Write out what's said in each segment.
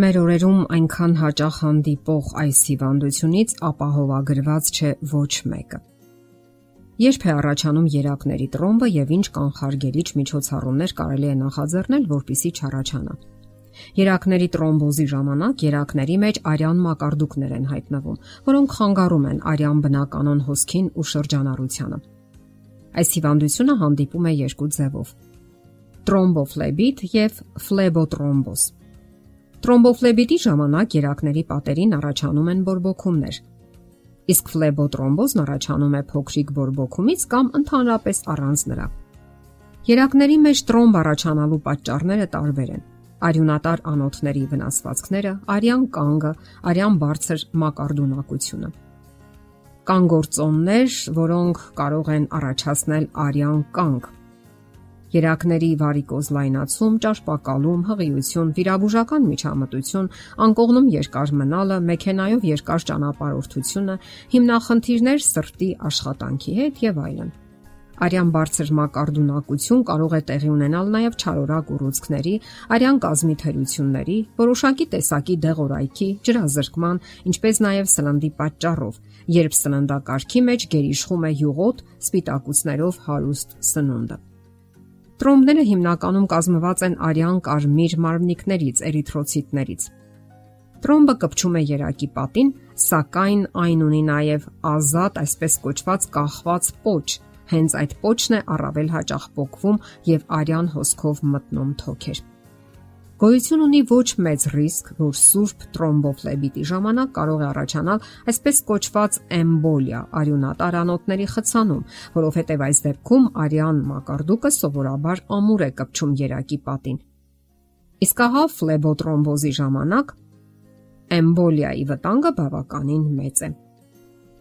Մեր օրերում այնքան հաճախ հանդիպող այս հիվանդությունից ապահովագրված չէ ոչ մեկը։ Երբ է առաջանում երակների տրոմբը եւ ինչ կանխարգելիչ միջոցառումներ կարելի է նախաձեռնել, որpիսի չառաջանա։ Երակների տրոմբոզի ժամանակ երակների մեջ արյան մակարդուկներ են հայտնվում, որոնք խանգարում են արյան բնականon հոսքին ու շրջանառությանը։ Այս հիվանդությունը հանդիպում է երկու ձևով՝ տրոմբոֆլեբիտ եւ ֆլեբոտրոմբոզ Տրոմբոֆլեբիտի ժամանակ երակների պատերին առաջանում են բորբոքումներ։ Իսկ ֆլեբոտրոմբոզն առաջանում է փոքրիկ բորբոքումից կամ ընդհանրապես առանց նրա։ Երակների մեջ տրոմբ առաջանալու պատճառները տարբեր են։ Արյունատար անոթների վնասվածքները, արյան կանգը, արյան բարձր մակարդունակությունը։ Կան գործոններ, որոնք կարող են առաջացնել արյան կանգ, Երակների վարիկոզ լայնացում, ճարպակալում, հղիություն, վիրաբուժական միջամտություն, անկողնում երկար մնալը, մեքենայով երկար ճանապարհորդությունը, հիմնախնդիրներ սրտի աշխատանքի հետ եւ այլն։ Արյան բարձր մակարդունակություն կարող է տեղի ունենալ նաև չարորակ ուռուցքների, արյան կազմի թերությունների, որոշակի տեսակի դեղորայքի, ջրազրկման, ինչպես նաև սննդի պատճառով, երբ սննդակարգի մեջ գերիշխում է յուղոտ, սպիտակուցներով հարուստ սնունդը։ Տրոմբները հիմնականում կազմված են արյան կարմիր մարմնիկներից, էրիթրոցիտներից։ Տրոմբը կպչում է երակի պատին, սակայն այն ունի նաև ազատ, այսպես կոչված կախված պոչ։ Հենց այդ պոչն է առավել հաճախ փոկվում եւ արյան հոսքով մտնում թոքեր։ Գոյություն ունի ոչ մեծ ռիսկ, որ սուրբ տրոմբոֆլեբիտի ժամանակ կարող է առաջանալ այսպես կոչված էմբոլիա, արյունատար անոթների խցանում, որովհետև այս դեպքում արյան մակարդուկը սովորաբար ամուր է կպչում երակի պատին։ Իսկ ահա ֆլեբոտրոմբոզի ժամանակ էմբոլիայի վտանգը բավականին մեծ է։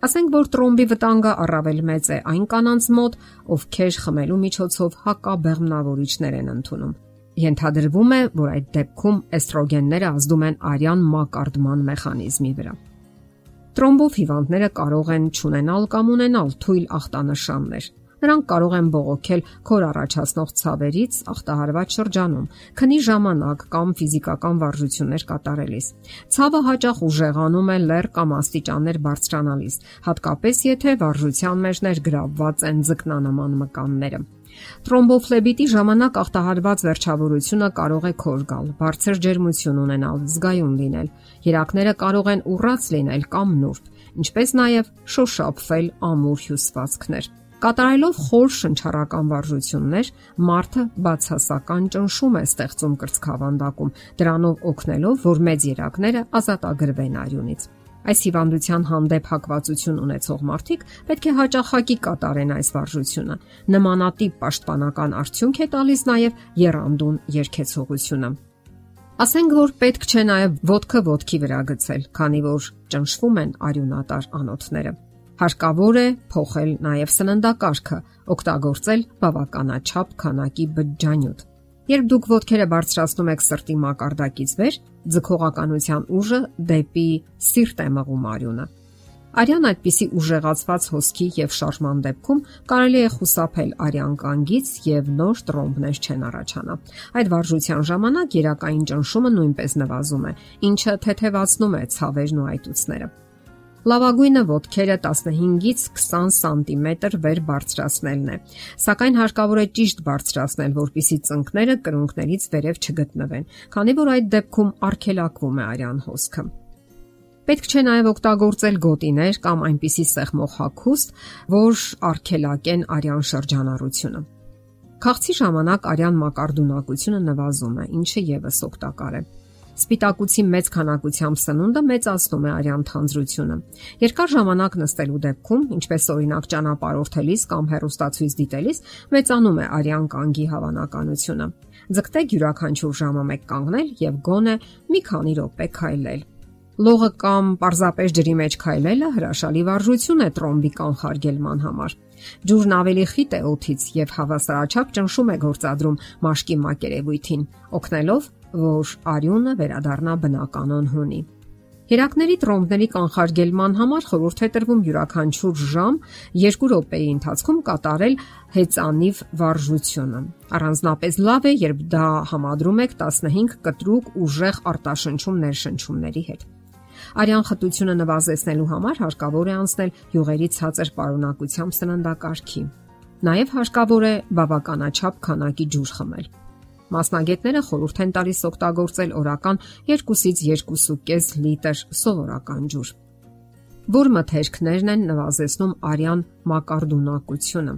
Ասենք որ տրոմբի վտանգը առավել մեծ է այն կանանց մոտ, ովքեր խմելու միջոցով հակաբեղմնավորիչներ են ընդունում։ Ենթադրվում է, որ այդ դեպքում էստրոգենները ազդում են արյան մակարդման մեխանիզմի վրա։ Տրոմբով հիվանդները կարող են ճանենալ կամ ունենալ թույլ ախտանշաններ։ Նրանք կարող են բողոքել քոր առաջացնող ցավերից ախտահարված շրջանում, քնի ժամանակ կամ ֆիզիկական վարժություններ կատարելիս։ Ցավը հաճախ ուժեղանում է լեր կամ աստիճաններ բարձրանալիս, հատկապես եթե վարժության մեջ ներգրավված են ձկնանման մկանները։ Տրոմբոֆլեբիտի ժամանակ ախտահարված վերջավորությունը կարող է քոր գալ, բարձր ջերմություն ունենալ, զգայուն լինել։ Երակները կարող են ուռած լինել կամ նուրբ, ինչպես նաև շոշափվել ամուր հյուսվածքներ։ Կատարելով խոր շնչառական վարժություններ, մարդը բացասական ճնշում է ստեղծում կրծքավանդակում, դրանով օգնելով, որ մեծ երակները ազատագրվեն արյունից։ Այս հիվանդության հանդեպ հակվածություն ունեցող մարդիկ պետք է հաճախակի կատարեն այս վարժությունը։ Նմանատիպ պաշտպանական արդյունք է տալիս նաև երանդուն երկեցողությունը։ Ասենք որ պետք չէ նաև ոդկը ոդկի վրա գցել, քանի որ ճնշվում են արյունատար անոթները։ Հարկավոր է փոխել նաև սննդակարգը, օգտագործել բավականաչափ քանակի բջջանյութ։ Երբ դուք ոտքերը բարձրացնում եք սրտի մակարդակից վեր, ձգողականության ուժը դեպի սիրտ է մղում արյունը։ Արյան այդպիսի ուժեղացված հոսքի եւ շարժման դեպքում կարելի է խուսափել արյան կանգից եւ նոր տրոմբներ չեն առաջանա։ Այդ վարժության ժամանակ երակային ճնշումը նույնպես նվազում է, ինչը թեթևացնում է ցավերն ու այտուցները։ Լավագույնը ոտքերը 15-ից 20 սանտիմետր վեր բարձրացնելն է։ Սակայն հարկավոր է ճիշտ բարձրացնել, որpիսի ծնկները կրունկներից վերև չգտնվեն, քանի որ այդ դեպքում արգելակվում է արյան հոսքը։ Պետք չէ նաև օգտագործել գոտիներ կամ այնպիսի սեղմող հագուստ, որ արգելակեն արյան շրջանառությունը։ Քաղցի ժամանակ արյան մակարդունակությունը նվազում է, ինչը եւս օգտակար է։ Սպիտակուցի մեծ քանակությամբ սնունդը մեծացնում է արյան թանձրությունը։ Երկար ժամանակ նստելու դեպքում, ինչպես օրինակ ճանապարհորդելիս կամ հեռուստացույց դիտելիս, մեծանում է արյան կանգի հավանականությունը։ Ձգտեք յուրաքանչյուր ժամը մեկ կանգնել եւ գոնե մի քանի րոպե քայլել։ Լողը կամ պարզապես ջրի մեջ քայլելը հրաշալի վարժություն է տրոմբի կանխարգելման համար։ Ջուրն ավելի խիտ է օթից եւ հավասարաչափ ճնշում է գործադրում մաշկի մակերևույթին, օգնելով որ արյունը վերադառնա բնականon հունի։ Երակների տրոմբների կանխարգելման համար խորհուրդ է տրվում յուրաքանչյուր ժամ 2 րոպեի ընթացքում կատարել հեծանիվ վարժությունը։ Առանձնապես լավ է, երբ դա համադրում եք 15 կտրուկ ուժեղ արտաշնչում ներշնչումների հետ։ Արյան խտությունը նվազեցնելու համար հարկավոր է անցնել յուղերի ցածր պարունակությամբ սննդակարգի։ Նաև հարկավոր է բավականաչափ քանակի ջուր խմել։ Մասնագետները խորհուրդ են տալիս օգտագործել օրական 2-ից 2.5 լիտր սովորական ջուր։ Որ մթերքներն են նվազեցնում արյան մակարդունակությունը։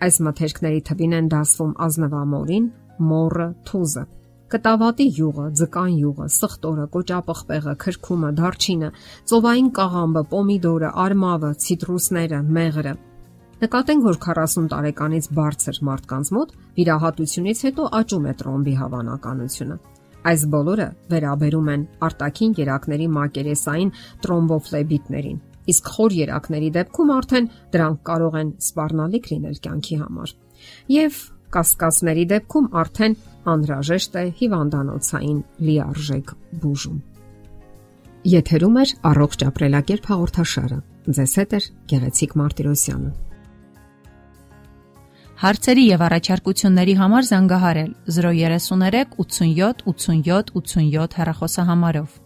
Այս մթերքների թվին են դասվում ազնվամորին, մորը, թուզը։ Կտավատի յուղը, ձկան յուղը, սխտորը, կոճապղպեղը, քրքումը, դարչինը, ծովային կաղամբը, պոմիդորը, արմավը, ցիտրուսները, մեղրը, Նկատենք, որ 40 տարեկանից բարձր մարդկանց մոտ վիրահատությունից հետո աճում է տրոմբի հավանականությունը։ Այս բոլորը վերաբերում են արտաքին երակների մակերեսային տրոմբոֆլեբիտներին, իսկ խոր երակների դեպքում արդեն դրանք կարող են սպառնալիք լինել կյանքի համար։ Եվ կասկածների դեպքում արդեն անհրաժեշտ է հիվանդանոցային լիարժեք բուժում։ Եթերում է առողջ ապրելակերպ հաղորդաշարը։ Ձեզ հետ է Գեղեցիկ Մարտիրոսյանը։ Հարցերի եւ առաջարկությունների համար զանգահարել 033 87 87 87 հեռախոսահամարով։